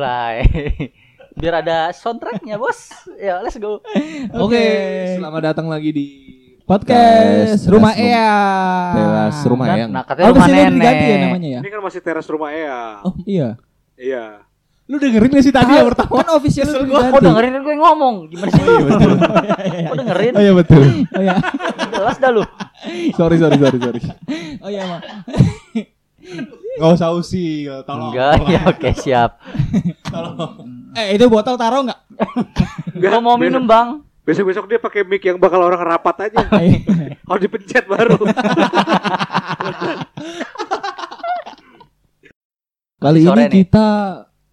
mulai. Biar ada soundtracknya bos. Ya let's go. Oke, selamat datang lagi di Podcast Teras Rumah Rum- Ea. Teras Rumah Nah, Eyang. Nah katanya Oh, rumah nenek. diganti ya namanya ya? Ini kan masih teras rumah Ea. Oh iya. Iya. Lu dengerin gak sih tadi yang pertama? Kan official udah gua. diganti. Kok dengerin gue ngomong? Gimana sih? Kok dengerin? Oh iya betul. Oh iya. Jelas dah lu. sorry sorry sorry sorry. Oh iya, Mak. Gak usah usil, tolong. Enggak, ya oke siap. Eh, itu botol taruh enggak? Enggak, Gue mau minum bang. Besok-besok dia pakai mic yang bakal orang rapat aja. Harus dipencet baru. Kali Sore ini nih. kita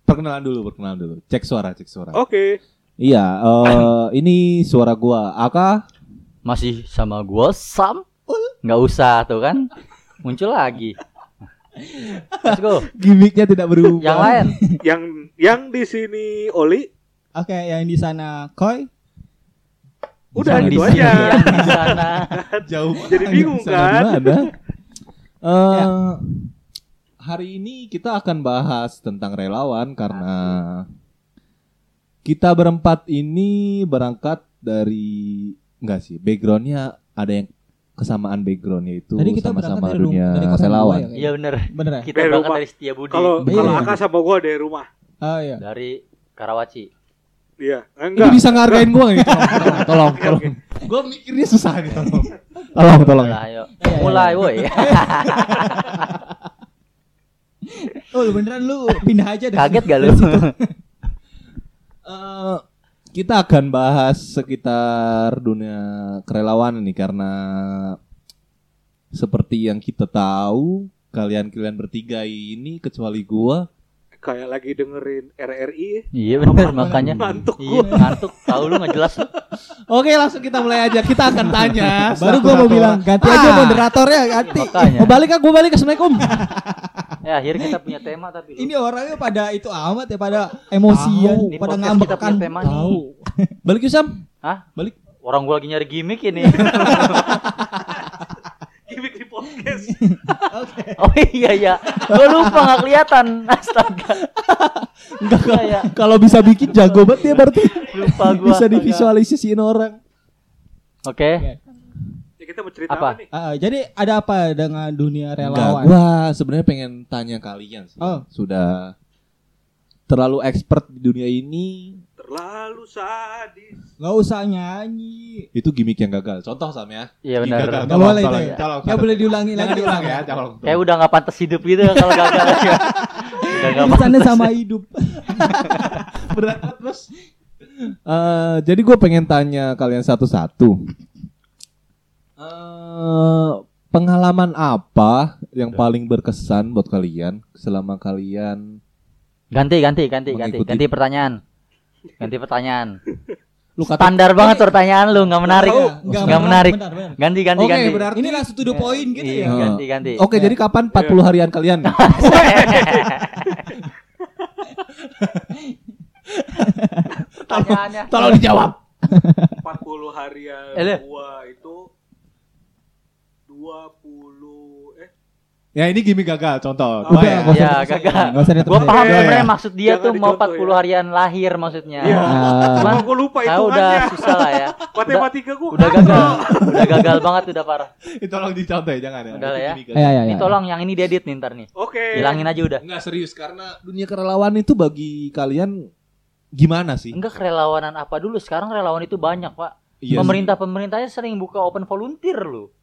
perkenalan dulu, perkenalan dulu. Cek suara, cek suara. Oke. Iya, eh ini suara gua. Aka Masih sama gue Sam. Nggak usah tuh kan. Muncul lagi. Let's go. gimmicknya tidak berubah. Yang lain. Yang yang di sini Oli Oke, yang di sana Koi. udah gitu sini, aja. Yang di sana. jauh. Jadi bingung, kan? gimana? Eh, hari ini kita akan bahas tentang relawan karena kita berempat ini berangkat dari enggak sih backgroundnya ada yang kesamaan backgroundnya itu Tadi kita sama-sama dari dunia dari relawan. ya, Iya bener. Bener ya? Kita Dari berangkat rumah. dari Setia Budi. Kalau Iya. kalau Aka sama gua dari rumah. Oh iya. Dari Karawaci. Iya. Ini Enggak. bisa ngargain gua nih? Tolong, tolong, tolong. Gua mikirnya susah nih, tolong. Tolong, tolong. Ayo. Iya, iya, Mulai woi. Oh, lu beneran lu pindah aja deh. Kaget gak lu? Eh, kita akan bahas sekitar dunia kerelawanan nih karena seperti yang kita tahu kalian-kalian bertiga ini kecuali gua Kayak lagi dengerin RRI. Iya bener makanya. Ngantuk Iya ngantuk. Tahu lu nggak jelas. lu. Oke langsung kita mulai aja kita akan tanya Baru gua mau bilang ganti aja moderatornya ganti. Makanya. mau balik kan gua balik assalamualaikum Ya akhirnya kita punya tema tapi. Ini orangnya pada itu amat ya pada emosian, Tahu. Pada podcast ngambek kita kan. punya tema nih. balik yuk Sam Hah? balik Orang gua lagi nyari gimmick ini. Gimik di podcast. oh iya iya. Gua lupa nggak kelihatan. Astaga. enggak iya. kalau bisa bikin jago banget ya berarti Lupa gua. bisa divisualisasiin orang Oke. Ya kita mau cerita Apa? apa, nih? Ah, jadi ada apa dengan dunia Enggak, relawan? gua sebenarnya pengen tanya kalian sih. Oh. Sudah terlalu expert di dunia ini, Terlalu sadis. Nggak usah nyanyi. itu gimmick yang gagal. Contoh Sam ya. Iya Gagal. benar. Nggak Tolong, boleh itu ya. boleh diulangi Jangan lagi. diulang ya. Kayak udah nggak pantas hidup gitu kalau gagal. nggak Urusannya pantas. sama hidup. berat terus. Eh, jadi gue pengen tanya kalian satu-satu. Eh, pengalaman apa yang paling berkesan buat kalian selama kalian Ganti ganti ganti ganti ganti pertanyaan. Ganti pertanyaan. lu kata Standar banget pertanyaan lu nggak menarik. Oh, Nggak menarik. benar, benar. Ganti ganti Oke, ganti. berarti- Ini langsung to the point gitu Iya, ya. ganti ganti. Oke, jadi kapan 40 harian kalian? Pertanyaannya. Tolong dijawab. 40 harian Eh, gua itu 20 eh Ya ini gimmick gagal, contoh. Oh, iya. ya. Ya gagal. Gua paham Iya, sebenarnya iya. maksud dia Jangan tuh mau dicontoh 40 ya. harian lahir maksudnya. Iya. Cuman Cuma gua lupa saya udah susah lah ya. Matematika gua Udah gagal. Udah gagal banget udah parah. Itu tolong dicontoh ya, jangan ya. Udah lah ya. Itu gagal. Iya, iya, Ini iya. tolong yang ini diedit nih ntar nih. Oke. Hilangin aja udah. Enggak serius karena dunia kerelawan itu bagi kalian gimana sih? Enggak kerelawanan apa dulu sekarang relawan itu banyak pak. Iya Pemerintah pemerintahnya sering buka open volunteer loh.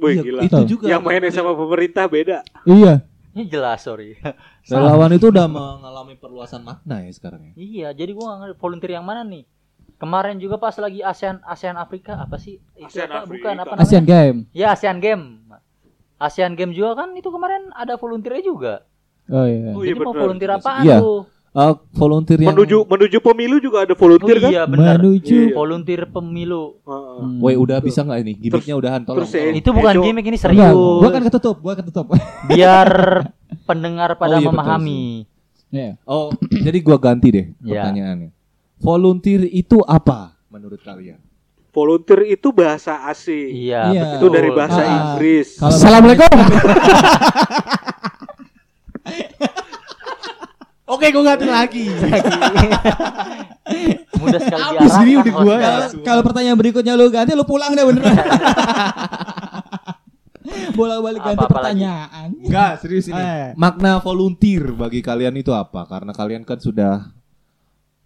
Wih, Iya, gila. Itu Betul. juga. Yang mainnya sama pemerintah beda. Iya. Ini jelas sorry. relawan itu udah mengalami perluasan makna ya sekarang ya. iya jadi gua nggak ngerti volunteer yang mana nih. Kemarin juga pas lagi ASEAN ASEAN Afrika apa sih? Itu ASEAN apa? Afrika. Bukan apa namanya? Asian Game. Ya ASEAN Game. ASEAN Game juga kan itu kemarin ada volunteernya juga. Oh iya. Oh, iya, Jadi mau benar. volunteer apaan Iya. tuh? Eh, volunteer yang Menuju menuju pemilu juga ada Oh volunteer kan? iya benar. Menuju. Iya. Volunteer pemilu. Heeh. Hmm. Woi, udah bisa nggak ini? Gimmicknya udahan tolong. terus tolong. Itu bukan Ejo. gimmick ini Enggak, serius. gua kan ketutup, gua ketutup. Biar pendengar pada Oh, iya, betul memahami. Iya. Oh, jadi gua ganti deh Iya. pertanyaannya. Volunteer itu apa menurut kalian? Volunteer itu bahasa asing. Iya, Iya. Itu betul. dari bahasa Ah. Inggris. Kalau- Assalamualaikum. Oke, gue ganti lagi. Mudah sekali Habis ini diarahkan udah gua hostnya. Kalau- pertanyaan berikutnya lu ganti lu pulang deh beneran. Bolak-balik ganti Apa-apa lagi? pertanyaan. Enggak, serius ini. Eh. Makna volunteer bagi kalian itu apa? Karena kalian kan sudah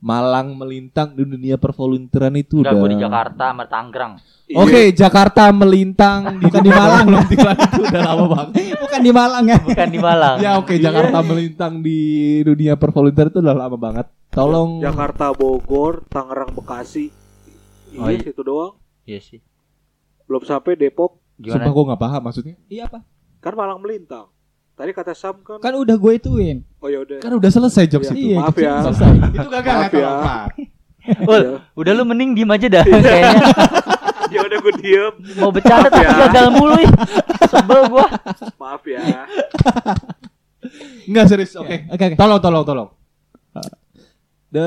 malang melintang di dunia pervolunteeran itu Enggak, udah. gue di Jakarta sama Tangerang. Iya. Oke, Jakarta melintang di Bukan di Malang. pervolunteeran itu udah lama banget. Bukan di Malang ya. Bukan di Malang. Ya oke, Jakarta melintang di dunia pervolunteer itu udah lama banget. Tolong Jakarta, Bogor, Tangerang, Bekasi. Oh, Iya, iya. situ doang. Iya sih. Belum sampai Depok. Sumpah Gimana? gue gak paham maksudnya. Iya apa? Kan Malang melintang. Tadi kata Sam kan. Kan udah gue ituin. Oh ya udah. Kan udah selesai jokes Iya. itu. Iya, maaf ya. selesai. Itu gagal Maaf ya. apa? Ul, Iya. udah lu mending diem aja dah kayaknya. ya udah gue diem. Mau bercanda tapi Ya. gagal mulu ih. Sebel gua. Maaf ya. Enggak serius. Oke. Oke oke. Tolong, tolong, tolong. The,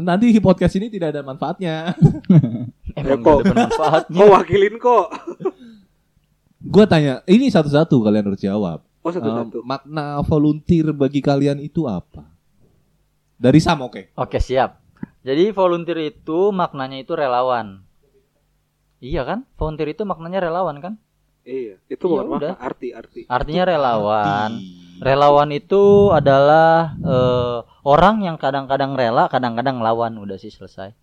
nanti podcast ini tidak ada manfaatnya. Emang kok. gak ada bermanfaatnya. Kok wakilin kok. Gue tanya, ini satu-satu kalian harus jawab. Oh satu-satu. Um, makna volunteer bagi kalian itu apa? Dari Sam, oke. Oke, siap. Jadi volunteer itu maknanya itu relawan. Iya kan? Volunteer itu maknanya relawan kan? iya. Itu Iya, bukan makna arti arti. Artinya relawan. Relawan itu adalah eh, orang yang kadang-kadang rela, kadang-kadang lawan. Udah sih selesai.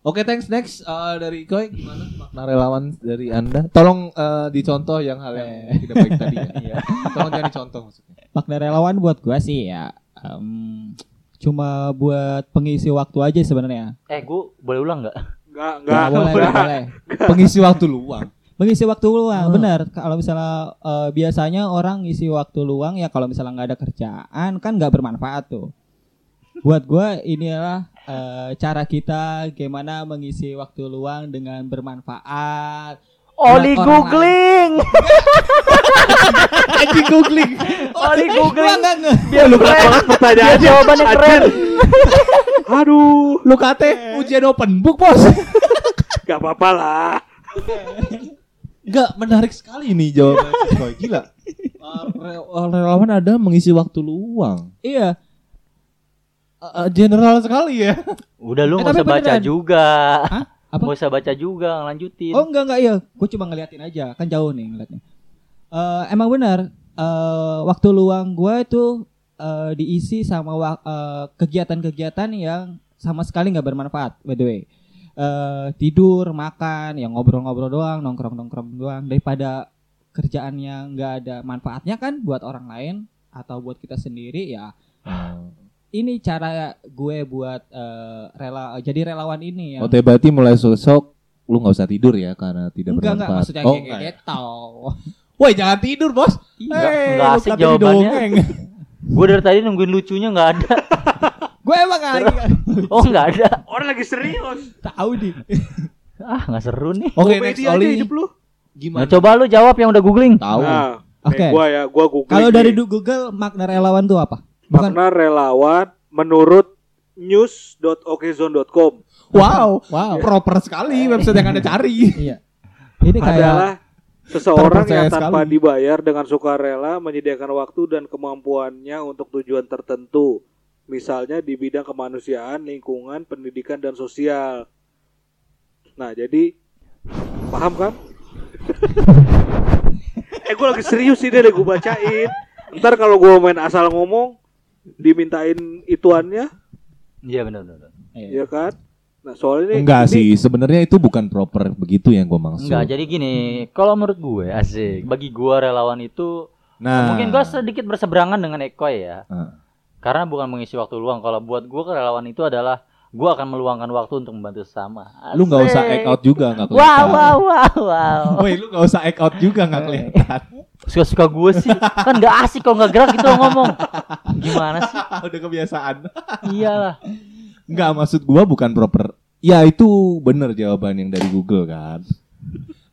Oke, thanks. Next Uh, dari Koi gimana makna relawan dari Anda? Tolong uh, dicontoh yang hal yang tidak baik tadi ya. Iya. Tolong jangan dicontoh maksudnya. Makna relawan buat gua sih ya em, cuma buat pengisi waktu aja sebenarnya. Eh, gua boleh ulang nggak? Enggak, Nggak enggak. boleh, nggak boleh. Pengisi waktu luang. Mengisi waktu luang, Ah. benar. Kalau misalnya eh, biasanya orang ngisi waktu luang ya kalau misalnya nggak ada kerjaan kan nggak bermanfaat tuh. Buat gua inilah eh, cara kita gimana mengisi waktu luang dengan bermanfaat. Oli googling. Anjing googling. Oli googling. Biar Lu keren. banget pertanyaannya. jawabannya keren. Aduh. Lu kate ujian open book, Bos. Gak apa-apa lah. Enggak, menarik sekali nih jawaban si Koi. Gila. Uh, re- uh, relawan ada mengisi waktu luang. Iya, Uh, uh, general sekali ya. Udah lu Eh, nggak tapi usah baca beneran. juga. Hah? Apa? Nggak usah baca juga, lanjutin. Oh enggak enggak iya, gue cuma ngeliatin aja, kan jauh nih ngeliatnya. Eh emang benar, eh waktu luang gue itu eh, diisi sama eh, kegiatan-kegiatan yang sama sekali nggak bermanfaat, by the way. Eh, tidur, makan, yang ngobrol-ngobrol doang, nongkrong-nongkrong doang, daripada kerjaan yang nggak ada manfaatnya kan buat orang lain atau buat kita sendiri ya. Ini cara gue buat eh, rela jadi relawan ini yang Oh, berarti mulai sosok lu nggak usah tidur ya karena tidak enggak enggak bermanfaat. maksudnya oh, kayak enggak ya? gitu. Woi, jangan tidur, Bos. Nggak- Eh, nggak lu asik jawabannya. Gue dari tadi nungguin lucunya nggak ada. Gue emang lagi Oh nggak ada. Orang lagi serius. tahu di. Ah nggak seru nih. Oke, Komedi next Oli. hidup lu. Nah, Gimana? coba lu jawab yang udah googling. Tahu. Nah, Oke. nih gua ya, gua googling. Kalau dari Google makna relawan tuh apa? Bukan. makna relawan menurut news.okezone.com Wow. Wow. Proper sekali website yang Anda cari. Iya. Ini kayak adalah seseorang yang tanpa sekali. dibayar dengan sukarela menyediakan waktu dan kemampuannya untuk tujuan tertentu. Misalnya di bidang kemanusiaan, lingkungan, pendidikan dan sosial. Nah, jadi paham kan? eh gue lagi serius sih deh gue bacain. Ntar kalau gue main asal ngomong dimintain ituannya, Iya benar benar. Iya. ya kan? Nah, soalnya ini Enggak ini- sih, sebenarnya itu bukan proper begitu yang gua maksud. Enggak, jadi gini, kalau menurut gue asik. Bagi gua relawan itu Nah, mungkin gua sedikit berseberangan dengan Eko ya. Ah. Karena bukan mengisi waktu luang. Kalau buat gua relawan itu adalah gua akan meluangkan waktu untuk membantu sesama. lu nggak usah Asik. act out juga nggak Wow kelihatan. wow wow wow. Woi, lu nggak usah act out juga nggak kelihatan. Suka-suka gue sih. Kan nggak asik kalau nggak gerak gitu lo ngomong. Gimana sih? Udah kebiasaan. Iyalah. Enggak, maksud gua bukan proper. Ya itu bener jawaban yang dari Google kan.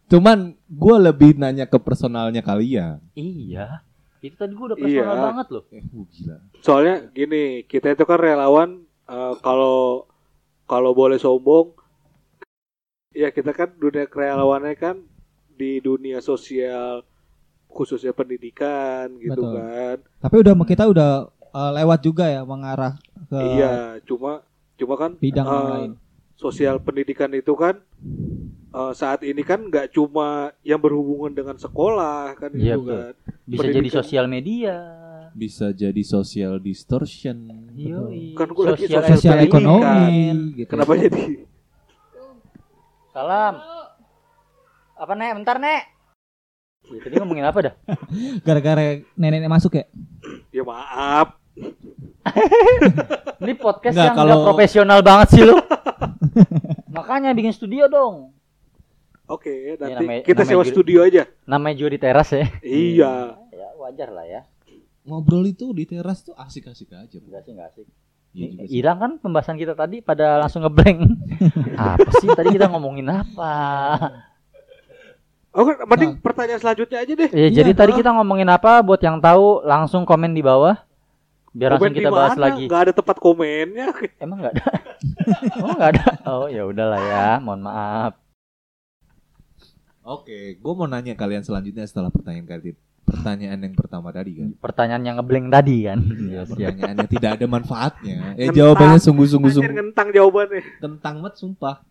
Cuman gua lebih nanya ke personalnya kalian. Iya. Itu tadi gua udah Iya. personal banget loh. Eh, uh, gila. soalnya gini kita itu kan relawan eh, kalau kalau boleh sombong ya kita kan dunia kerelawannya kan di dunia sosial khususnya pendidikan gitu Betul. kan Tapi udah kita udah eh, lewat juga ya mengarah ke Iya, cuma cuma kan bidang yang eh, lain. sosial pendidikan itu kan eh, saat ini kan nggak cuma yang berhubungan dengan sekolah kan Iya, itu betul. kan. Bisa jadi Pendidikan. sosial media. Bisa jadi social distortion. Yoi. Kan gua lagi Sosial, sosial ekonomi gitu. Kenapa jadi? Salam. Apa nek? Bentar nek. Ya, tadi ngomongin apa dah? Gara-gara nenek masuk ya? Ya maaf. Ini podcast Nggak, yang kalau- profesional banget sih lu. Makanya bikin studio dong. Oke, nanti Ya, namanya- kita namanya sewa studio aja. Namanya juga di teras ya. Iya. Ya wajar lah ya. Ngobrol itu di teras tuh asik-asik aja. Enggak sih enggak asik. Iya. Hilang kan pembahasan kita tadi pada langsung ngeblank. apa sih tadi kita ngomongin apa? Oke, Nah. mending pertanyaan selanjutnya aja deh. Ya, Iya, jadi tadi ah. kita ngomongin apa buat yang tahu langsung komen di bawah. Biar Komen langsung kita di bahas mana? lagi. Nggak ada tempat komennya. Emang enggak ada? oh, enggak ada. Oh, ya udahlah ya. Mohon maaf. Oke, gue mau nanya kalian selanjutnya setelah pertanyaan kalian. Pertanyaan yang pertama tadi kan. Pertanyaan yang ngeblank tadi kan. Iya, pertanyaan yang tidak ada manfaatnya. Eh Ngentang. jawabannya sungguh-sungguh sungguh ngentang jawabannya. tentang mat sumpah.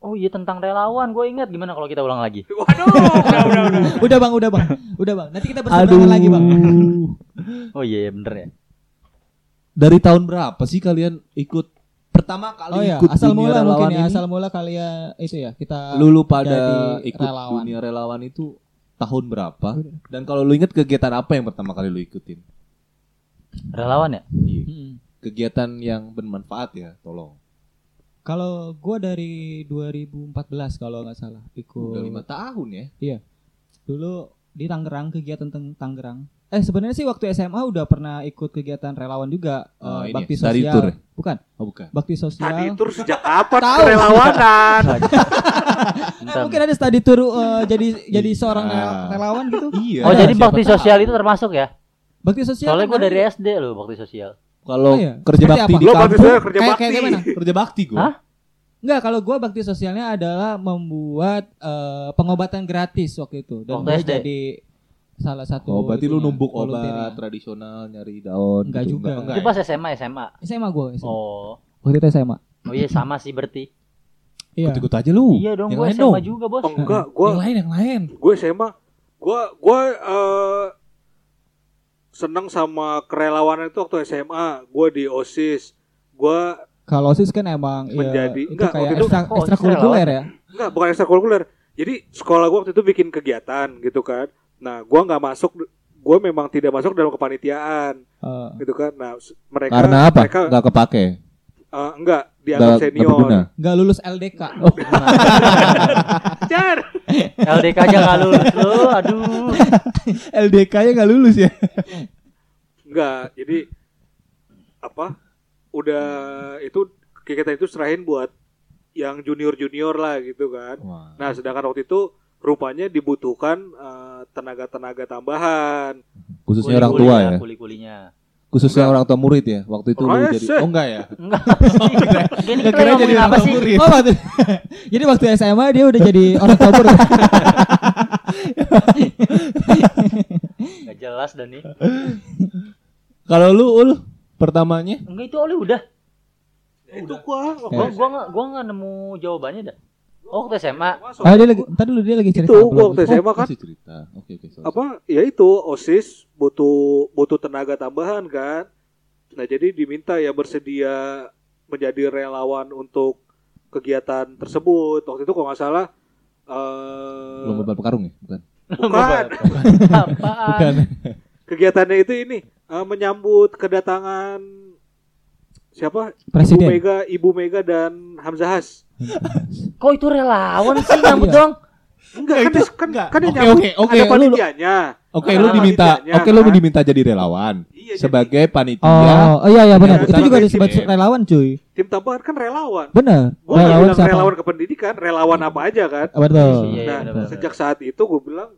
Oh iya tentang relawan, gue ingat gimana kalau kita ulang lagi? Waduh, udah, udah, udah. Udah bang, udah bang, udah bang. Nanti kita berseberangan lagi bang. Oh iya iya, bener ya. Dari tahun berapa sih kalian ikut pertama kali Oh ya, ikut asal dunia mula relawan mungkin ya, ini? asal mula kalian itu ya kita. Lulu pada jadi ikut relawan. dunia relawan itu tahun berapa? Dan kalau lu inget kegiatan apa yang pertama kali lu ikutin? Relawan ya? Iya. Hmm. Kegiatan yang bermanfaat ya, tolong. Kalau gua dari 2014 kalau nggak salah ikut. Udah lima tahun ya. Dulu di Tangerang kegiatan teng Tangerang. Eh sebenarnya sih waktu SMA udah pernah ikut kegiatan relawan juga Oh, eh, ini bakti ya, study sosial. tour ya? Bukan, Oh bukan. bakti Tadi sosial. itu sejak kapan Tahu. kerelawanan? Eh, Bentar. mungkin ada study tour eh, jadi jadi Iya. seorang rel- relawan gitu. Iya. Oh jadi bakti tahu. sosial itu termasuk ya? Bakti sosial. Soalnya kan gue dari SD loh bakti sosial. Kalau Oh, iya. kerja Seperti bakti apa? di Lo bakti kampung, saya kerja Kayak- bakti. kayak gimana? kerja bakti gue. Hah? Enggak, kalau gua bakti sosialnya adalah membuat eh, pengobatan gratis waktu itu dan SD? jadi salah satu Oh, berarti lu numbuk obat tradisional, nyari daun Enggak gitu. juga. Enggak, Itu pas SMA SMA. SMA gua SMA. Oh. Waktu itu SMA. Oh iya sama sih berarti. Iya. Ikut-ikut aja lu. Iya dong, Yang gue lain SMA dong. juga bos. Oh, enggak, gua Yang lain, yang lain. gue SMA gue gue eh, seneng sama kerelawanan itu waktu SMA gue di osis gue Kalau OSIS kan emang ya, Menjadi- itu enggak, kayak itu- ekstra, oh, ekstrakurikuler ya. enggak bukan ekstrakurikuler jadi sekolah gue waktu itu bikin kegiatan gitu kan. Nah gue nggak masuk gue memang tidak masuk dalam kepanitiaan Eh, gitu kan. Nah mereka Karena apa? mereka Enggak kepake. Eh, enggak Enggak dianggap enggak senior berguna. nggak lulus LDK. Jar. LDK aja nggak lulus lu, aduh. LDK-nya nggak lulus ya. enggak jadi apa udah itu kegiatan itu serahin buat yang junior junior lah gitu kan Wah. Nah, sedangkan waktu itu rupanya dibutuhkan eh, tenaga-tenaga tambahan. Khususnya orang tua ya. Kuli-kulinya. Khususnya orang tua murid ya. Waktu itu lu Rese. jadi Oh enggak ya? Enggak sih. Gini Nggak kita kira jadi orang apa tua sih? murid. Oh, waktu, jadi waktu SMA dia udah jadi orang tua murid. Gak jelas dan nih. Kalau lu ul pertamanya Enggak itu Oli udah. Itu gua Gua gua nggak gua nggak nemu jawabannya dah. Oh, waktu SMA. Ah, dia lagi, ntar dulu dia lagi cerita. itu belum. waktu SMA kan masih cerita. Oke oke. sorry. apa ya itu OSIS butuh butuh tenaga tambahan kan. Nah, jadi diminta ya bersedia menjadi relawan untuk kegiatan tersebut. Waktu itu kalau nggak salah eh Lomba balap karung ya? Bukan. bukan. Bukan. Kegiatannya itu ini eh, menyambut kedatangan siapa? Presiden. Ibu Mega, Ibu Mega dan Hamzah Has. Kok itu relawan sih nyambut Iya. dong? Enggak, kan, itu kan, enggak. kan Oke, nyambut oke, oke, ada lu- panitianya. Oke, lu diminta. Oke, lu diminta jadi relawan Iya, jadi sebagai panitia. Oh, oh iya iya benar. Iya, Itu juga disebut relawan cuy. tim tambahan kan relawan. Benar. Nggak Relawan bilang siapa? relawan kependidikan, relawan apa aja kan. Betul. Iya, iya, nah, benar-benar. sejak saat itu gue bilang,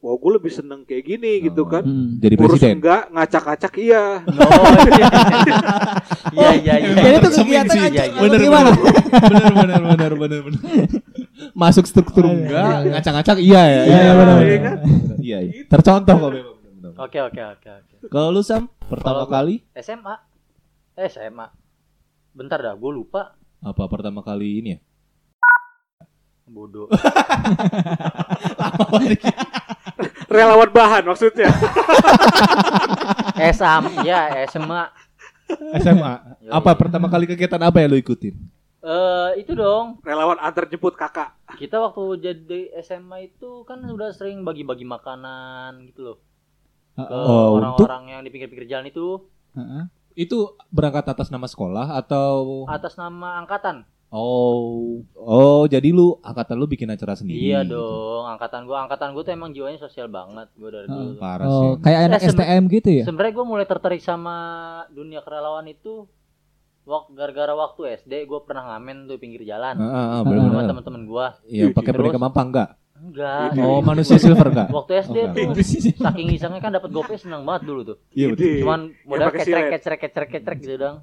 wah gue lebih seneng kayak gini gitu kan. Hmm. Jadi Urus presiden. enggak, ngacak-ngacak iya. Oh, iya iya iya. Jadi itu Semin kegiatan sih. anjir, Iya, iya. lu gimana? bener bener bener bener bener. Masuk struktur Iya, enggak, iya, iya. ngacak-ngacak iya ya. Iya, iya, benar, Iya kan? Iya, iya. Tercontoh kok memang. Oke oke oke oke. Kalau lu Sam, pertama kali SMA. Eh, SMA. Bentar dah, gue lupa. apa pertama kali ini ya? Bodoh. Relawan bahan maksudnya. SM, ya SMA. SMA. Apa pertama kali kegiatan apa yang lu ikutin? Eh, itu dong. Relawan antar jemput kakak. Kita waktu jadi SMA itu kan udah sering bagi-bagi makanan gitu loh. Ke Oh, untuk- orang-orang yang di pinggir-pinggir jalan itu Heeh. Itu berangkat atas nama sekolah atau atas nama angkatan. Oh, oh jadi lu angkatan lu bikin acara sendiri. Iya gitu. dong, angkatan gua, angkatan gua tuh emang jiwanya sosial banget gua dari Heeh. dulu. Parah Oh, sih. kayak anak Eh, STM gitu ya? Sebenarnya gua mulai tertarik sama dunia kerelawan itu waktu gara-gara waktu SD gua pernah ngamen tuh pinggir jalan Ah, ah, ah, Ah. sama teman-teman gua. Iya, pakai boneka mampa enggak? Enggak. Oh, manusia silver enggak? Waktu SD Oh, tuh saking isengnya kan dapat gopay senang banget dulu tuh. Iya betul. Cuman modal silet. kecerek kecerek kecerek gitu dong.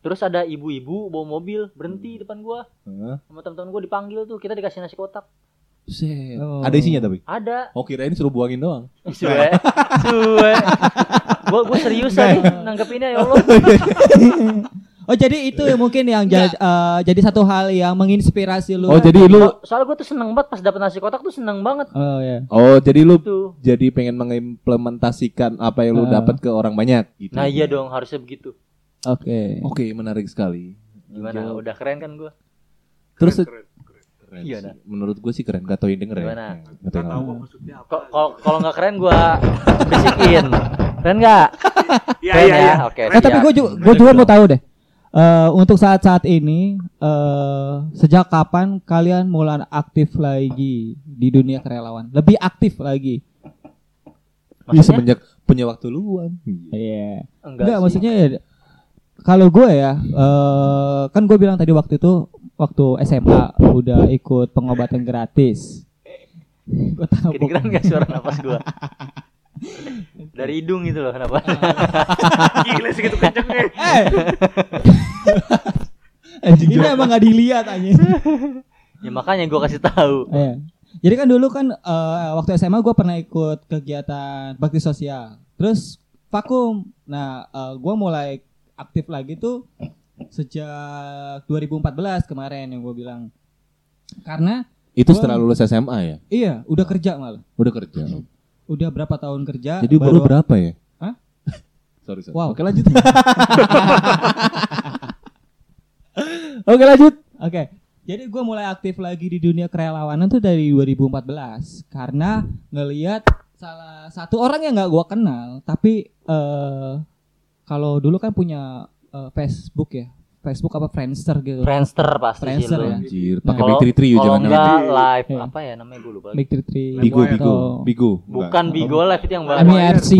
Terus ada ibu-ibu bawa mobil berhenti depan gua Heeh. sama teman-teman gua dipanggil tuh kita dikasih nasi kotak. Oh. Ada isinya tapi? Ada. Oh kirain suruh buangin doang. Suwe. Suwe. Gua gua serius Enggak. tadi nanggepinnya ya Allah. Oh jadi itu yang mungkin yang ja- eh, jadi satu hal yang menginspirasi lu. Oh jadi lu So- Soalnya gue tuh seneng banget pas dapet nasi kotak tuh seneng banget Oh ya. Oh jadi lu tuh. jadi pengen mengimplementasikan apa yang lu Ah. dapat ke orang banyak gitu. Nah iya dong harusnya begitu. Oke. Oke, menarik sekali. Gimana? Jawab. Udah keren kan gue? Terus Keren, keren. keren Iya, dah. Menurut gue sih keren. Gak tau yang denger Gimana? ya. Gak tau maksudnya apa. Kalau kalau nggak keren gue bisikin. Keren nggak? Iya iya ya? iya. Oke. Eh tapi gue juga gue juga mau tahu deh. Eh untuk saat-saat ini eh sejak kapan kalian mulai aktif lagi di dunia kerelawan? Lebih aktif lagi. Iya Maksudnya? semenjak punya waktu luang. Iya. Enggak, Enggak, sih. maksudnya ya kalau gue ya eh kan gue bilang tadi waktu itu waktu SMA udah ikut pengobatan gratis. Gue tahu. Kedengeran nggak suara napas gue? Dari hidung itu loh kenapa? Gila segitu kencengnya. Eh. Ini emang gak dilihat aja. ya makanya gue kasih tahu. Iya. Jadi kan dulu kan eh, waktu SMA gue pernah ikut kegiatan bakti sosial. Terus vakum. Nah, eh, gue mulai aktif lagi tuh sejak 2014 kemarin yang gue bilang. Karena Itu Gua- setelah lulus SMA ya? iya udah kerja malah. Udah kerja. Udah berapa tahun kerja? Jadi baru berapa ya? Hah? sorry, sorry. Wow. Oke lanjut. Oke lanjut. Oke. Jadi gue mulai aktif lagi di dunia kerelawanan tuh dari 2014 karena ngelihat salah satu orang yang nggak gue kenal tapi eh kalau dulu kan punya eh, Facebook ya Facebook apa Friendster gitu Friendster pasti Friendster ya. Anjir, Nah, pakai Kalau Big Tree Tree kalau jangan enggak live Iya. apa ya namanya gue lupa. Big Tree Tree Bigo. Bigo, atau Bigo. Bukan Bigo Live itu yang baru. MIRC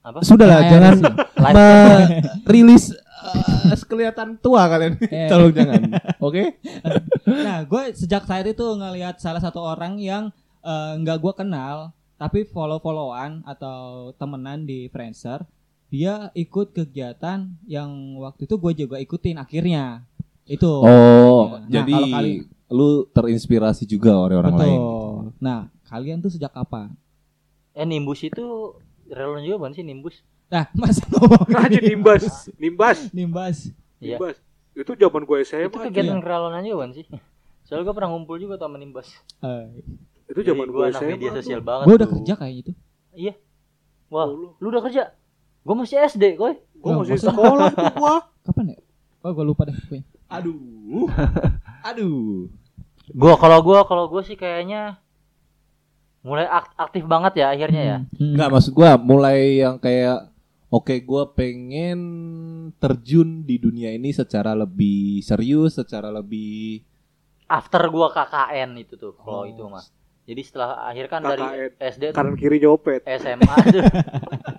Apa? Sudah lah, MIRC. jangan Live. rilis eh, kelihatan tua kalian. Eh. Tolong jangan. Oke? nah gue sejak saat itu ngelihat salah satu orang yang eh, nggak gue kenal tapi follow followan atau temenan di Friendster dia ikut kegiatan yang waktu itu gue juga ikutin akhirnya itu Oh, Nah, jadi kalau kali- lu terinspirasi juga oleh orang betul lain. nah kalian tuh sejak kapan Eh Nimbus itu relon juga bukan sih Nimbus? nah masa ngomong Aja nimbas. Nimbas. nimbas Iya. Nimbas. Itu zaman gue SMA. Itu aja. kegiatan kerelonan juga bukan sih? Soalnya gue pernah ngumpul juga tuh sama Nimbus. Eh, Itu zaman gue SMA. media tuh. sosial banget. gue udah tuh. kerja kayaknya itu Iya. Wah, Oh, lu. lu udah kerja? Gue masih SD, koy. Gue Oh, masih sekolah tuh gua. kapan ya oh gue lupa deh pokoknya. Aduh. Aduh. Gua kalau gua kalau gua sih kayaknya mulai ak- aktif banget ya akhirnya ya. Hmm. Enggak maksud gua mulai yang kayak oke gua pengen terjun di dunia ini secara lebih serius, secara lebih After gua KKN itu tuh kalau Oh. itu mah. Jadi setelah akhir kan dari KKN. SD tuh Kanan kiri nyopet. SMA tuh.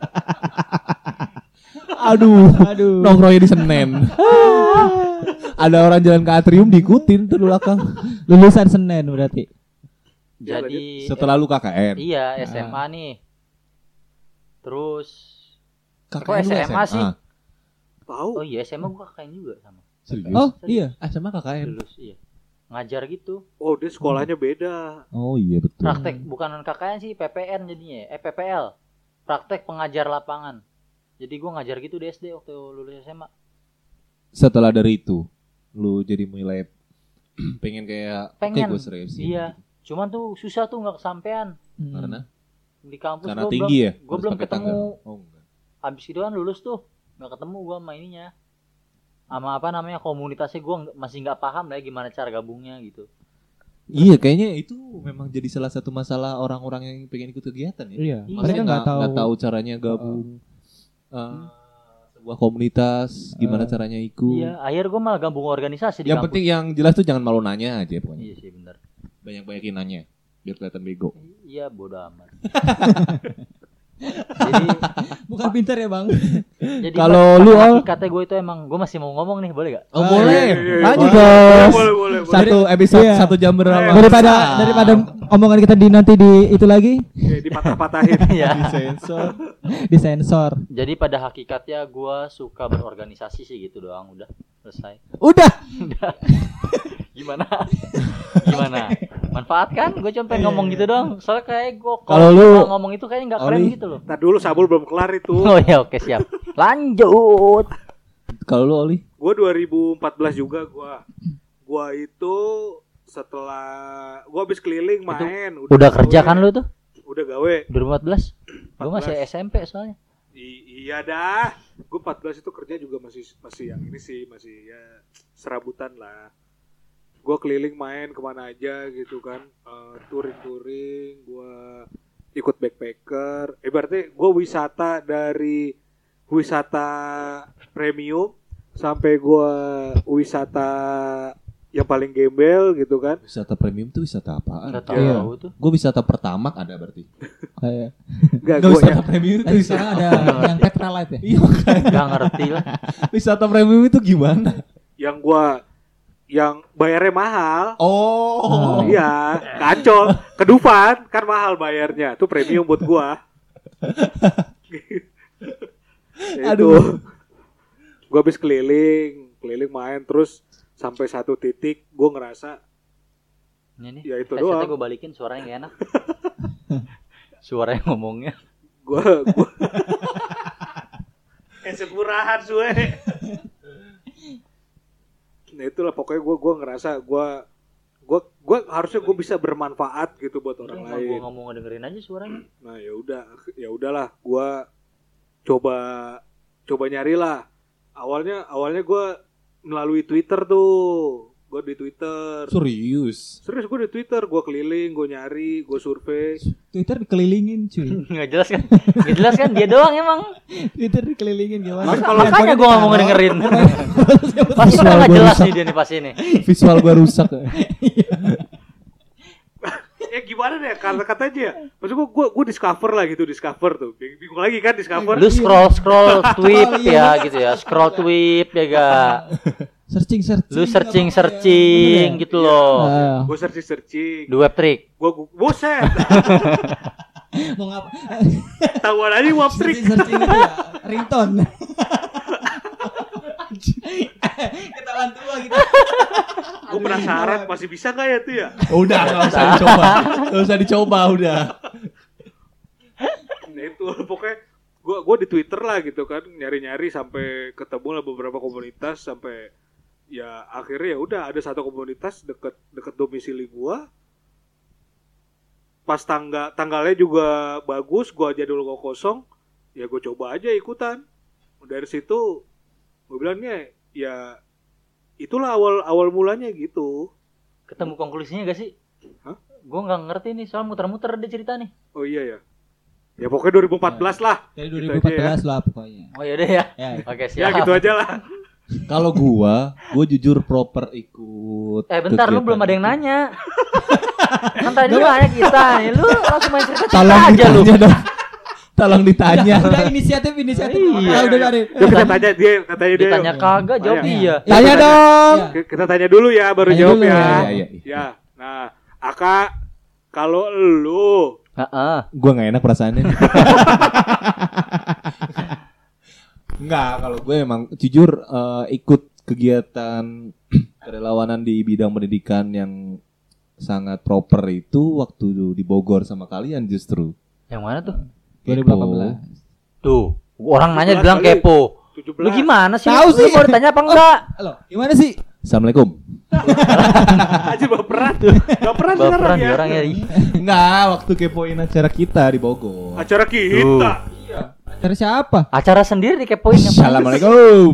aduh, aduh nongkrongnya di Senen. Ada orang jalan ke atrium diikutin tuh di belakang. lulusan Senin berarti Jadi Setelah lu KKN. iya SMA nih. Terus KKN Kok lu SMA sih? Tahu. oh iya SMA gua KKN juga sama. Serius? oh iya SMA KKN. Lulus iya. Ngajar gitu. Oh, dia sekolahnya beda. Oh iya betul. Praktek bukan KKN sih PPN jadinya. ya. Eh PPL. praktek pengajar lapangan. Jadi gue ngajar gitu di SD waktu lulus SMA. Setelah dari itu, lu jadi mulai pengen kayak Pengen. oke gue serius. Iya. Cuman tuh susah tuh nggak kesampaian Hmm. Karena di kampus. karena gua tinggi belum, ya. Gue belum ketemu. tangga. Oh, enggak. Abis itu kan lulus tuh nggak ketemu gue sama ininya. Sama apa namanya komunitasnya gue masih nggak paham lah ya gimana cara gabungnya gitu. Iya, kayaknya itu memang jadi salah satu masalah orang-orang yang pengen ikut kegiatan ya. Iya. Iya. Mereka Maksudnya nggak tahu. nggak tahu caranya gabung eh, sebuah komunitas, gimana Eh. caranya ikut. Iya, akhir gue malah gabung organisasi di Yang kampus. penting yang jelas tuh jangan malu nanya aja pokoknya. Iya sih bener. Banyak-banyakin nanya biar kelihatan bego. Iya bodo amat. jadi Bukan pinter ya bang. jadi Kalau lu, Al? kata gue itu emang gue masih mau ngomong nih boleh gak? Oh, Ah, boleh. iya, iya, iya. Lanjut, Boleh. Bos. Boleh, boleh, boleh. Satu episode Iya. satu jam berapa? daripada daripada omongan kita di nanti di itu lagi Oke, dipatah-patahin. Iya. sensor. disensor. Jadi pada hakikatnya gue suka berorganisasi sih gitu doang udah selesai. Udah. Gimana? Gimana? Manfaat kan? Gue cuma pengen ngomong gitu doang. Soalnya kayak gue Kalau lu- ngomong itu kayaknya nggak keren Oli. gitu loh. Ntar dulu Sabul belum kelar itu. Oh ya oke siap. Lanjut. Kalau lu Oli? Gue 2014 juga gua. Gua itu setelah gua habis keliling main. Udah kerja gawe. kan lu tuh? Udah gawe. 2014. Gue masih 14. SMP soalnya. I- iya dah. Gue 14 itu kerja juga masih masih yang ini sih masih ya serabutan lah. Gue keliling main ke mana aja gitu kan, Eh, touring-touring. Gue ikut backpacker. Eh berarti gue wisata dari wisata premium sampai gue wisata yang paling gembel gitu kan. Wisata premium tuh wisata apaan? Udah Iya. tahu tuh. Gue wisata pertamak ada berarti. Kayak Enggak Gak gue wisata premium itu wisata. sekarang ada yang Petra Life ya. Iya makanya. Gak ngerti lah. wisata premium itu gimana? yang gua yang bayarnya mahal. Oh. Iya, kacau. Kedufan kan mahal bayarnya. Itu premium buat gua. Ya itu. Aduh. Gua habis keliling, keliling main terus sampai satu titik gua ngerasa Ini nih. ya itu doang. gue balikin suaranya gak enak. Suaranya ngomongnya. Gua gua Headset murahan suwe. Nah itulah pokoknya gua gua ngerasa gua gua gua harusnya gua bisa bermanfaat gitu buat orang Gue lain. ngomong dengerin aja suaranya. Nah ya udah ya udahlah gua coba coba nyari lah. Awalnya awalnya gua melalui Twitter tuh. Gua di Twitter. Serius. Serius gua di Twitter, gua keliling, gua nyari, gua survei. Twitter dikelilingin cuy. Nggak jelas kan? Nggak jelas kan? Dia doang emang. Twitter dikelilingin gimana? Mas, kalau- Makanya gue ngomong dengerin. Pasti Visual nggak jelas nih dia nih pas ini. Visual gua rusak. Ya gimana deh kata-katanya ya. Maksud gua gua, gua discover lah gitu, discover tuh. Bing- Bingung lagi kan discover. Lu scroll scroll tweet Oh, iya. ya gitu ya. Scroll tweet ya gak. Searching searching. Lu searching ya. searching ya? gitu loh. Ah, Gua searching searching. Di web trick. Gua, gua buset. mau ngapa? Tahuan aja web trick. searching searching itu ya. Ringtone. Ketahuan tua gitu. Gua penasaran masih bisa nggak ya tuh ya? Udah, nggak usah dicoba. Nggak usah dicoba udah. Nah itu pokoknya gua gua di Twitter lah gitu kan nyari-nyari sampai ketemu lah beberapa komunitas sampai ya akhirnya ya udah ada satu komunitas deket deket domisili gua pas tangga tanggalnya juga bagus gua jadwal gua kosong ya gue coba aja ikutan dari situ gue bilangnya ya itulah awal awal mulanya gitu Ketemu konklusinya gak sih? Hah? Gue nggak ngerti nih soal muter-muter dia cerita nih. oh iya ya ya pokoknya 2014 lah Dari Gitu aja ya. 2014 lah pokoknya. Oh yaudah ya. Ya. Oke ya siap. gitu aja lah Kalau gua, gua jujur proper ikut. Eh bentar lu belum ada yang nanya. kan tadi lu nanya kita nih. Lu langsung main cerita cerita Tolong aja lu. dong. Tolong ditanya. Udah, udah inisiatif inisiatif. Iya. Ah, udah dari. Yuk kita tanya dia katanya dia Ditanya kagak jawab Iya. iya. Tanya Iya. dong. Ya. Ki- Kita tanya dulu ya baru Tanya jawab dulu, ya. Iya, iya, iya. Ya. Nah, Aka kalau lu Heeh. Gua nggak enak perasaannya. Enggak, kalau gue emang jujur eh, ikut kegiatan kerelawanan di bidang pendidikan yang sangat proper itu waktu di Bogor sama kalian justru. Yang mana tuh? 2018. Tuh, orang nanya 17 bilang kali. kepo. 17. Lu gimana sih? Tahu Lu sih. mau ditanya apa enggak? Halo, gimana sih? Assalamualaikum. Aja baperan. Baperan Baperan sekarang dia ya. orang ya. Enggak, waktu kepoin acara kita di Bogor. Acara kita. Acara siapa? Acara sendiri dikepoin yang Assalamualaikum.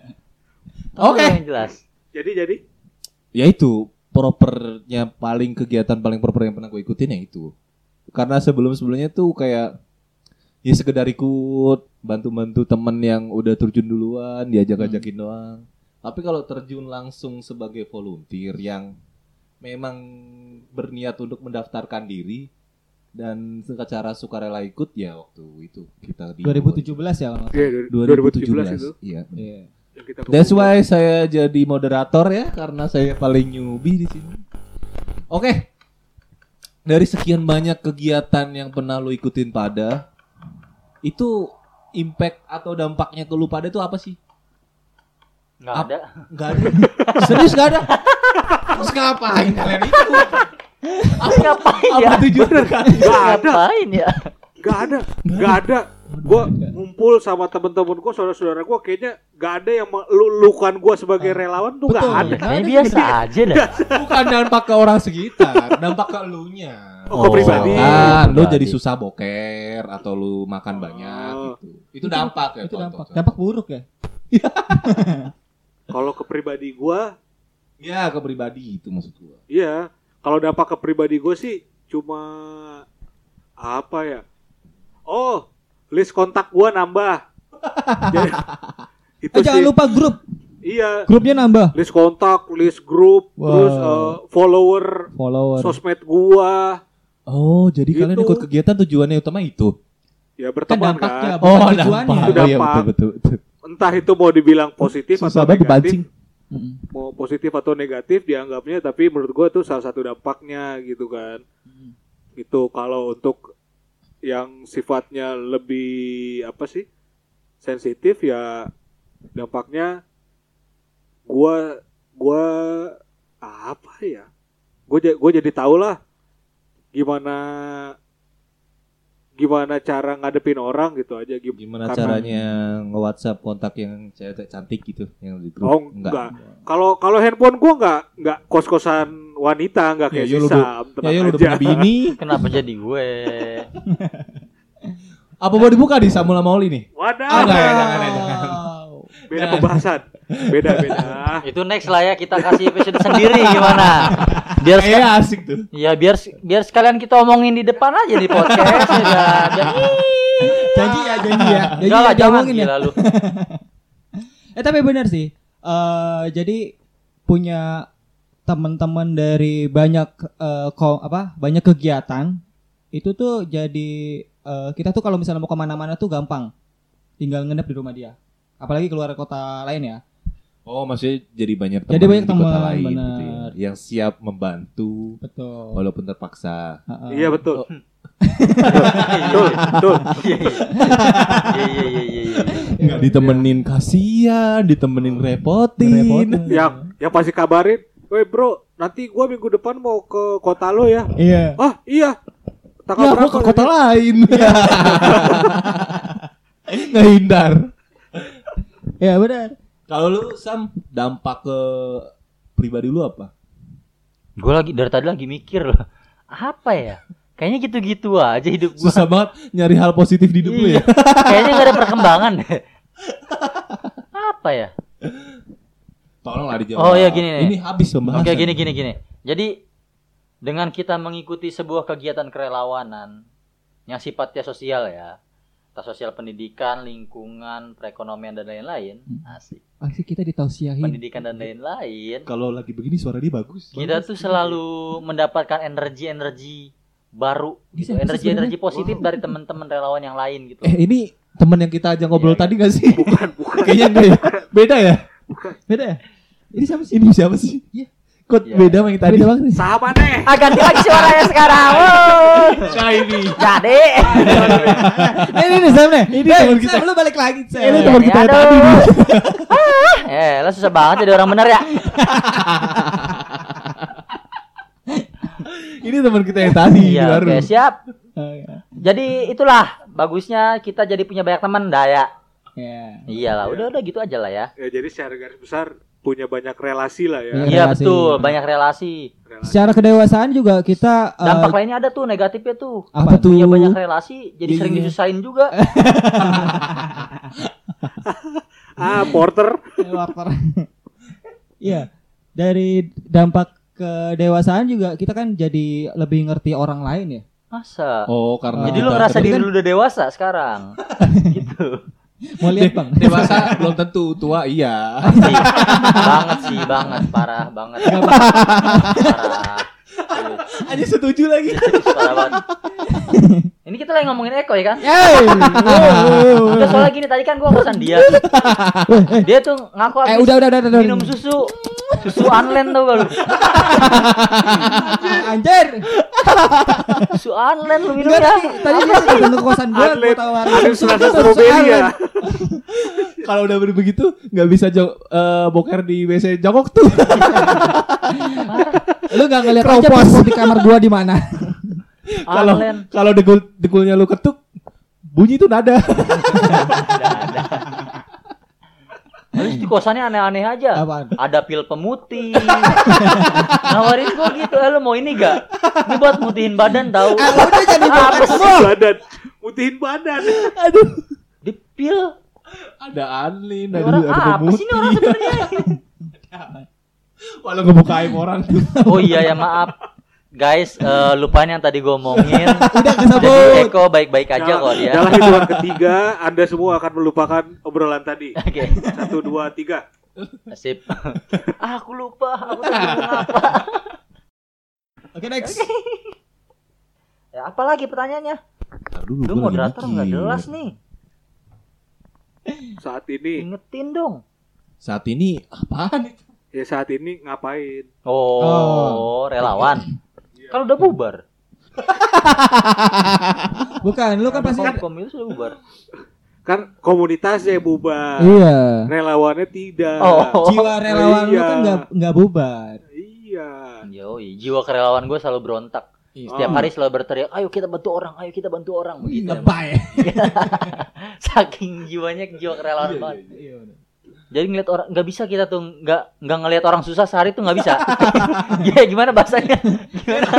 Oke. Yang jelas. Jadi jadi ya itu propernya paling kegiatan paling proper yang pernah gue ikutin ya itu karena sebelum sebelumnya tuh kayak ya sekedar ikut bantu-bantu temen yang udah terjun duluan diajak-ajakin doang tapi kalau terjun langsung sebagai volunteer yang memang berniat untuk mendaftarkan diri dan secara sukarela ikut ya waktu itu kita di 2017 ya kalau Iya, salah. 2017 itu 2017 iya Iya. kita That's why saya jadi moderator ya karena saya paling newbie di sini. Oke. Dari sekian banyak kegiatan yang pernah lu ikutin pada itu impact atau dampaknya ke lu pada itu apa sih? Enggak Ap- ada. Enggak ada. Serius enggak ada? Terus ngapain kalian itu? Ngapain ya? Apa tujuan kalian? Nggak ada. Ngapain ya? Gak ada, gak ada. Gua ngumpul sama temen-temen gua, saudara-saudara gua kayaknya gak ada yang melulukan gua sebagai relawan tuh gak ada. Ya, ada biasa aja dah. Bukan dampak ke orang sekitar, dampak ke elunya. Oh, ke pribadi. Kan, lu jadi susah boker atau lu makan banyak Oh. gitu. Itu dampak ya. Itu contoh, dampak. contoh. Dampak buruk ya. Kalau ke pribadi gua, Ya ke pribadi itu maksud gua. iya. Kalau dampak ke pribadi gua sih cuma apa ya? Oh, list kontak gua nambah. Jadi, itu Eh, jangan lupa grup. Iya, Grupnya nambah. list kontak, list grup, Wow. terus eh, follower Follower. sosmed gua. Oh, jadi kalian Itu. ikut kegiatan tujuannya utama itu? Ya kan berteman dampaknya kan. Oh, dampak. Itu Oh, iya, dampak. betul, betul, betul. Entah itu mau dibilang positif Susah atau negatif. pancing. Mm-mm. mau positif atau negatif dianggapnya tapi menurut gua tuh salah satu dampaknya gitu kan Mm. itu kalau untuk yang sifatnya lebih apa sih sensitif ya dampaknya gua gua apa ya gua ja- gua jadi tahu lah gimana gimana cara ngadepin orang gitu aja Gim- Gimana karena- caranya nge-WhatsApp kontak yang cewek cantik gitu yang di grup? Oh enggak. Kalau kalau handphone gua enggak enggak kos-kosan wanita enggak kayak Ya, ya sisa. Ya, ya lu udah aja. punya bini. Kenapa jadi gue? Apa mau dibuka di Samula Mauli nih? Wadah. Ah, enggak jangan ya, jangan. Beda pembahasan. Beda beda. Itu next lah ya kita kasih episode sendiri gimana? Biar Kayaknya sek- asik tuh. ya biar biar sekalian kita omongin di depan aja di podcast ya. kan? Biar Janji ya, janji ya. Janji Enggak lah, ya, jangan ya. gila lu. Eh tapi benar sih. Eh jadi punya teman-teman dari banyak eh, ko- apa banyak kegiatan itu tuh jadi eh, kita tuh kalau misalnya mau ke mana-mana tuh gampang tinggal nginep di rumah dia apalagi keluar kota lain ya Oh, maksudnya jadi banyak teman Jadi banyak di kota teman, lain gitu ya. Yang siap membantu betul walaupun terpaksa. Heeh. Iya betul. Oh. Betul. Betul. Iya iya iya iya iya. Enggak ditemenin kasihan, ditemenin repotin. Ngerepotin. Yang yang pasti kabarin, "Woi bro, nanti gua minggu depan mau ke kota lo ya." iya Ah, iya. Ya, Tanggal gua berapa? ke kota lain. Ngehindar. ya benar Kalau lu Sam dampak ke pribadi lu apa? Gue lagi dari tadi lagi mikir loh. Apa ya? Kayaknya gitu-gitu aja hidup gue. Susah banget nyari hal positif di hidup lu ya. Kayaknya gak ada perkembangan deh. Apa ya? Tolonglah dijawab. Oh, iya, gini nih. Ini habis pembahasan. Oke gini gini gini. Jadi dengan kita mengikuti sebuah kegiatan kerelawanan yang sifatnya sosial ya, entah sosial pendidikan, lingkungan, perekonomian dan lain-lain, asik. pasti kita ditausiahin Pendidikan dan lain-lain, Kalau lagi begini suara dia bagus. kita tuh selalu mendapatkan energi-energi baru, gitu. Energi-energi positif dari teman-teman relawan yang lain gitu. Eh ini teman yang kita ajak ngobrol Iya, tadi gak sih? Bukan, bukan. Kayaknya enggak ya. Beda ya? beda ya ini siapa sih Ini siapa sih? Iya. Kok Iya. beda sama yang tadi? beda banget nih Sahabat deh. Ah, ganti lagi suaranya sekarang. Wow. Nah ini. Jadi, Eh, ini nih Sam nih Ini teman kita. Sam, lu balik lagi Sam Ini teman kita tadi eh, lo susah banget jadi orang bener ya. Ini teman kita yang tadi Iya, baru. oke, siap. Oh, iya. Jadi itulah bagusnya kita jadi punya banyak teman dah ya. Ya. Iyalah, udah udah gitu aja lah ya. Ya jadi secara garis besar punya banyak relasi lah ya. Iya. Betul, banyak relasi. Relasi. Secara kedewasaan juga kita eh, Dampak lainnya ada tuh negatifnya tuh. apa tuh? Punya banyak relasi, jadi Iya, sering iya. disusahin juga. Ah, Porter. Lapar. Iya. Dari dampak kedewasaan juga kita kan jadi lebih ngerti orang lain ya. Masa? Oh, karena Jadi lu ngerasa diri kan- lu udah dewasa sekarang. gitu. Mau lihat bang? dewasa belum tentu tua iya. Sih, banget sih, banget, parah banget. parah. Aja setuju lagi. parah banget. Ini kita lagi ngomongin Eko ya kan? Yeay. Udah soalnya gini tadi kan gua ngosan dia. Dia tuh ngaku Eh habis udah udah udah udah. minum susu. Susu anlen tau gak lu? Anjir. Susu anlen lu minum ya. tadi, dia ke kosan gua, gua tawarin. susu, susu ya. Kalau udah begitu nggak bisa eh, boker di WC jongkok tuh. Lu gak ngeliat aja di kamar gua di mana? Kalau kalau degul degulnya lu ketuk bunyi tuh nada. Terus di kosannya aneh-aneh aja. Apaan? Ada pil pemutih. Nawarin gua gitu, eh lu mau ini gak? Ini buat mutihin badan tau. Eh, udah jadi Apa sih? badan. Mutihin badan. Aduh. Di pil. Ada Anlin, ada orang ada apa sih ini orang sebenarnya? Walau ngebuka aib orang tuh. Oh iya ya maaf. Guys, eh, lupain yang tadi gue omongin. Udah Jadi kesebut. Eko baik-baik aja Dalam- kok dia. Dalam hitungan ketiga, Anda semua akan melupakan obrolan tadi. Oke, Satu, dua, tiga. sip. ah, aku lupa, aku tadi ngomong apa. Oke next. Ya, apa lagi pertanyaannya? Aduh, Lu moderator nggak jelas nih. Saat ini, Ingetin dong. Saat ini apaan itu? ya saat ini ngapain? Oh, relawan. Kalau udah bubar. Bukan, lu kan pasti Kom- Komil sudah bubar. Kan komunitasnya bubar. Iya. Relawannya tidak. Oh. Jiwa relawan lu Iya. kan nggak nggak bubar. Iya. Yoi, jiwa kerelawan gue selalu berontak. Iya. Setiap Oh. hari selalu berteriak, ayo kita bantu orang, ayo kita bantu orang. Begitu. emang. Lebay. Saking jiwanya jiwa kerelawan banget. Iya, Jadi ngeliat orang nggak bisa kita tuh nggak nggak ngelihat orang susah sehari tuh nggak bisa. Ya gimana bahasanya? Gimana?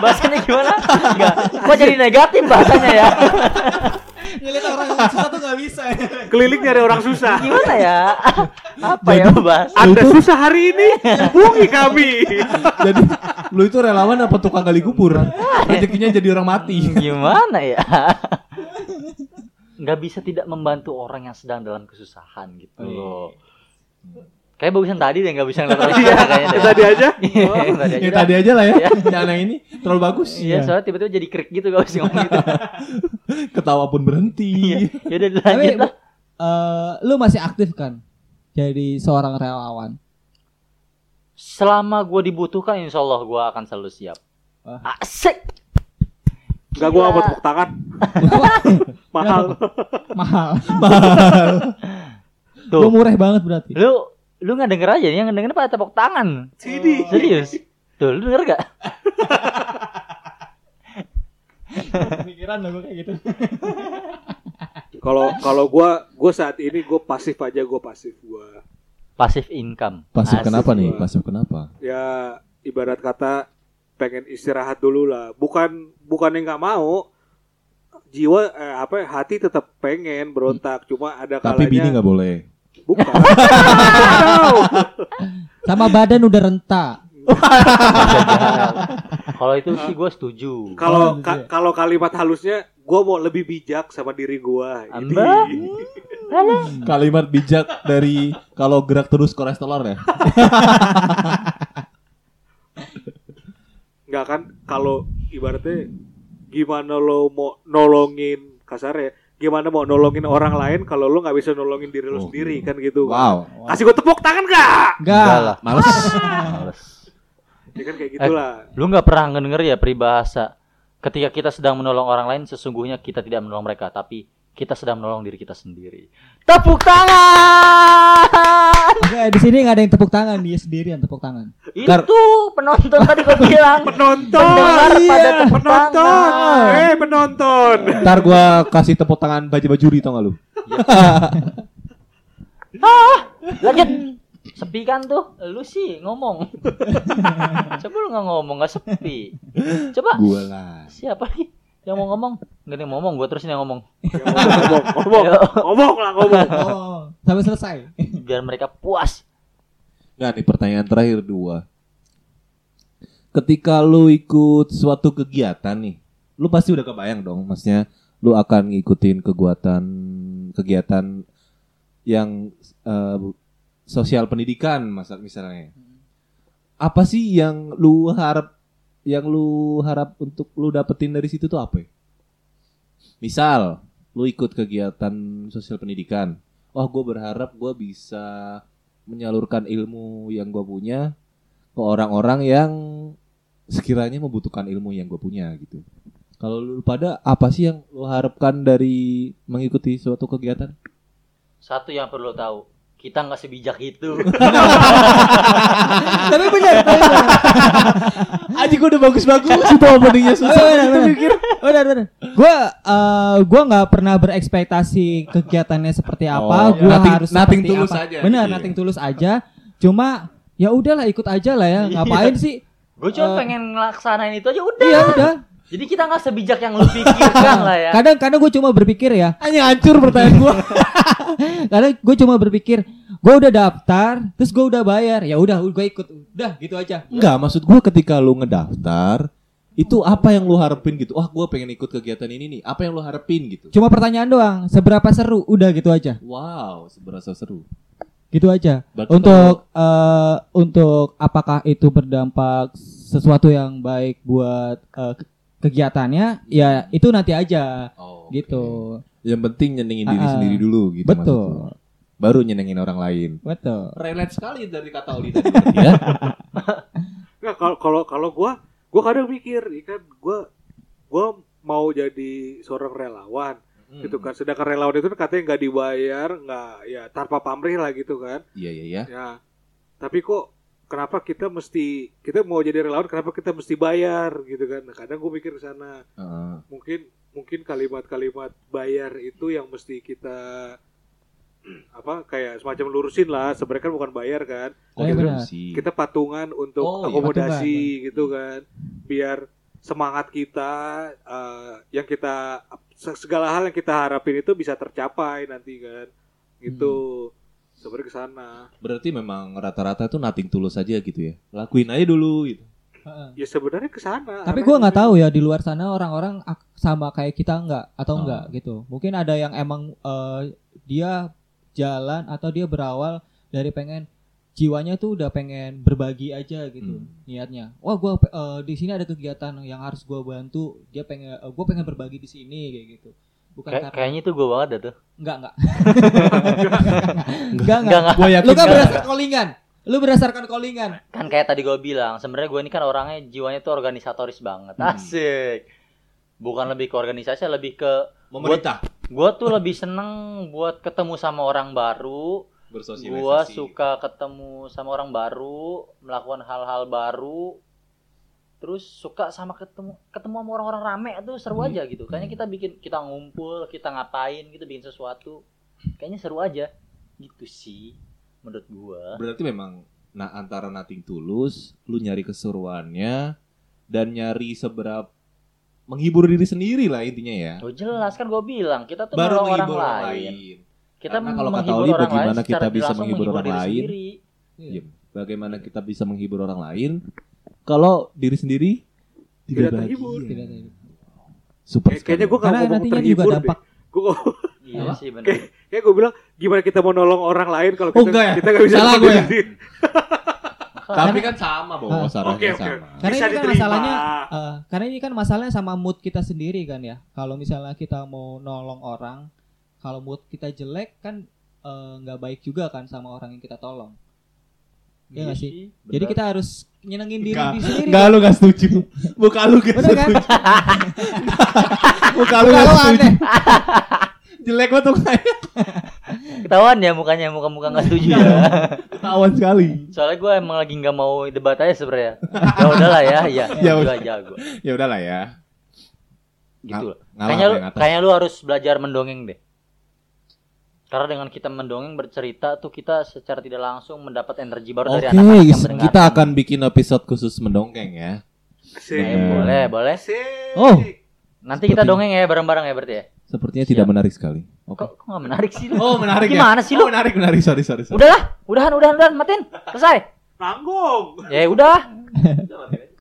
Bahasanya gimana? Nggak. Kok jadi negatif bahasanya ya? Ngeliat orang susah tuh nggak bisa. Keliling nyari orang susah. Gimana ya? Apa ya bahas? Anda susah hari ini, hubungi kami. Jadi lu itu relawan apa tukang gali kubur? Rezekinya jadi orang mati. Gimana ya? Nggak bisa tidak membantu orang yang sedang dalam kesusahan gitu loh. Kayak bagusan tadi deh nggak bisa ngeliat orang susah kayaknya. Tadi aja. Iya, yang tadi aja Ya dah. tadi aja lah ya. Iya. Jangan yang ini terlalu bagus. Iya, soalnya tiba-tiba jadi krik gitu gak usah ngomong gitu. Ketawa pun berhenti. Iya. Ya udah lanjut lah. eh, lu masih aktif kan? Jadi seorang relawan. Selama gue dibutuhkan, insya Allah gue akan selalu siap. Asik. Enggak gua mau tepuk tangan. Mahal. Mahal. Tuh. Gua murah banget berarti. Lu lu nggak denger aja yang ngedenger pada tepuk tangan. Sini. Serius. Tuh, lu denger gak? Pikiran lo kayak gitu. Kalau kalau gua gua saat ini gua pasif aja gua pasif gua. Pasif income. Pasif kenapa nih? Pasif kenapa? Ya ibarat kata pengen istirahat dulu lah. Bukan bukan yang nggak mau. Jiwa eh, apa ya, hati tetap pengen berontak. Cuma ada kalanya Tapi bini nggak boleh. bukan. Sama badan udah renta. Kalau itu sih gue setuju. Kalau Oh, ka- gitu ya. kalau kalimat halusnya gua mau lebih bijak sama diri. Amba? Kalimat bijak dari kalau gerak terus kolesterol ya. Nggak kan kalau ibaratnya gimana lo mau nolongin kasar ya gimana mau nolongin orang lain kalau lo nggak bisa nolongin diri lo Oh. sendiri kan gitu Wow. kasih gue tepuk tangan gak Enggak. Enggak lah. Males. Males. ya kan kayak gitulah Lu nggak pernah denger ya peribahasa ketika kita sedang menolong orang lain sesungguhnya kita tidak menolong mereka tapi kita sedang menolong diri kita sendiri. Tepuk tangan. Oke, di sini nggak ada yang tepuk tangan, dia sendiri yang tepuk tangan. Kar- Itu penonton tadi gue bilang. Penonton. Pendengar pada Iya, tepuk penonton. tangan. Eh, penonton. Ntar gua kasih tepuk tangan baju-bajuri tau gak lu? Lanjut. Sepi kan tuh, lu sih ngomong. Coba lu nggak ngomong nggak sepi. Coba Gua lah. siapa nih yang mau ngomong? Nggak ada yang mau ngomong, gue terusin yang ngomong. Ya, ngomong, ngomong, ngomong lah ngomong. Oh, sampai selesai. Biar mereka puas. Nah, nih pertanyaan terakhir dua. Ketika lu ikut suatu kegiatan nih, lu pasti udah kebayang dong, maksudnya lu akan ngikutin kegiatan kegiatan yang eh, sosial pendidikan masa misalnya. Apa sih yang lu harap yang lu harap untuk lu dapetin dari situ tuh apa ya? Misal, lu ikut kegiatan sosial pendidikan. Wah, gue berharap gue bisa menyalurkan ilmu yang gue punya ke orang-orang yang sekiranya membutuhkan ilmu yang gue punya gitu. Kalau lu pada apa sih yang lu harapkan dari mengikuti suatu kegiatan? Satu yang perlu tahu, kita nggak sebijak itu. Tapi benar. Aji gue udah bagus-bagus itu openingnya susah. benar, benar. Benar, benar. Gua eh, gua nggak pernah berekspektasi kegiatannya seperti apa. Oh, gua nothing- harus nothing tulus apa. aja Benar, gitu ya. nothing tulus aja. Cuma ya udahlah ikut aja lah ya. Ngapain sih? Gue cuma Eh. pengen ngelaksanain itu aja udah. Iya udah. Jadi kita nggak sebijak yang lu pikirkan lah ya. Kadang kadang gue cuma berpikir ya. Hanya hancur pertanyaan gue. Kadang gue cuma berpikir, gue udah daftar, terus gue udah bayar, ya udah gue ikut, udah gitu aja. Enggak, maksud gue ketika lu ngedaftar itu apa yang lu harapin gitu? Wah, gue pengen ikut kegiatan ini nih. Apa yang lu harapin gitu? Cuma pertanyaan doang, seberapa seru, udah gitu aja, Wow, seberasa seru. gitu aja. Berarti Untuk eh, untuk apakah itu berdampak sesuatu yang baik buat ke- kegiatannya, ya itu nanti aja, Oh, gitu. Yang penting nyenengin diri ah. sendiri dulu gitu. Betul, Baru nyenengin orang lain. betul. Relate sekali dari kata Oli tadi ya. Nggak, kalau kalau kalau gua gua kadang mikir ikan gua gua mau jadi seorang relawan Hmm. gitu kan sedangkan relawan itu kan katanya nggak dibayar nggak ya tanpa pamrih lah gitu kan Iya, iya, iya. ya tapi kok kenapa kita mesti kita mau jadi relawan kenapa kita mesti bayar gitu kan nah, kadang gue mikir ke sana Heeh. mungkin mungkin kalimat-kalimat bayar itu yang mesti kita apa kayak semacam lurusin lah sebenarnya kan bukan bayar kan Oh, iya benar. Kontribusi. kita patungan untuk Oh, iya, akomodasi patungan. gitu kan biar semangat kita eh, yang kita se- segala hal yang kita harapin itu bisa tercapai nanti kan gitu sebenarnya ke sana Berarti memang rata-rata tuh nothing tulus aja gitu ya. Lakuin aja dulu gitu. ya sebenarnya ke sana Tapi gue nggak tahu ya di luar sana orang-orang sama kayak kita nggak atau Oh. enggak gitu. Mungkin ada yang emang eh, dia jalan atau dia berawal dari pengen jiwanya tuh udah pengen berbagi aja gitu Hmm. niatnya. Wah gue di sini ada kegiatan yang harus gue bantu. Dia pengen gue pengen berbagi di sini kayak gitu. Bukan Kayak- karena kayaknya itu gue banget dah tuh. enggak enggak. enggak enggak. enggak. Gua yakin Lu kan enggak. berdasarkan callingan. Lu berdasarkan callingan. Kan kayak tadi gue bilang, sebenarnya gue ini kan orangnya jiwanya tuh organisatoris banget. Hmm. Asik. Bukan lebih ke organisasi, lebih ke Pemerintah gue tuh lebih seneng buat ketemu sama orang baru. bersosialisasi. Gue suka ketemu sama orang baru, melakukan hal-hal baru. Terus suka sama ketemu ketemu sama orang-orang rame itu seru Hmm. aja gitu. Kayaknya kita bikin kita ngumpul, kita ngapain, kita bikin sesuatu. Kayaknya seru aja. Gitu sih menurut gua. Berarti memang nah antara nothing tulus, lu nyari keseruannya dan nyari seberapa menghibur diri sendiri lah intinya ya. Oh jelas kan gue bilang kita tuh Baru menolong orang menghibur lain. orang lain. Kita Karena kalau kata Oli, orang bagaimana lain kita bisa menghibur orang lain? sendiri. Iya. Bagaimana kita bisa menghibur orang lain kalau diri sendiri tidak, Tidak bahagia. terhibur. Tidak tahu. Super Kayak- kayaknya gue nantinya juga terhibur deh dampak gue Iya Apa? sih benar. kayak kayak gue bilang gimana kita mau nolong orang lain kalau Oh, kita enggak ya? kita nggak bisa Salah nolong gue diri ya? Tapi kan sama, Bo. Ah. Sarannya Oke, oke. sama. Karena Bisa ini kan diterima. masalahnya eh, karena ini kan masalahnya sama mood kita sendiri kan ya. Kalau misalnya kita mau nolong orang, kalau mood kita jelek kan eh, nggak baik juga kan sama orang yang kita tolong. Iya nggak sih? Jadi kita harus nyenengin diri Enggak, di sendiri. enggak lu gak setuju. Muka lu gak Bener kan? setuju. Muka lu gak setuju. aneh. Jelek banget tuh kayak Ketahuan ya mukanya muka-muka nggak setuju ya. ketahuan sekali. Soalnya gue emang lagi nggak mau debat aja sebenarnya. Ya udahlah ya, ya. Ya Ya udah. aja gue. Ya udahlah ya. Gitu. loh. Ngalah Kayaknya lu kayaknya lu harus belajar mendongeng deh. Karena dengan kita mendongeng bercerita tuh kita secara tidak langsung mendapat energi baru Oke, dari anak-anak yang mendengarkan. kita akan bikin episode khusus mendongeng ya. Asik. Eh, boleh, boleh. Asik. Oh. Nanti kita dongeng ya bareng-bareng ya berarti ya. Sepertinya tidak Siap. menarik sekali. Oke. Kok kok gak menarik sih lu? Oh, menarik ya? Gimana sih Oh, lu? menarik, menarik. Sorry, sorry, sorry. Udahlah, udahan, udahan, udahan, matiin. Selesai. Nanggung. Ya udah.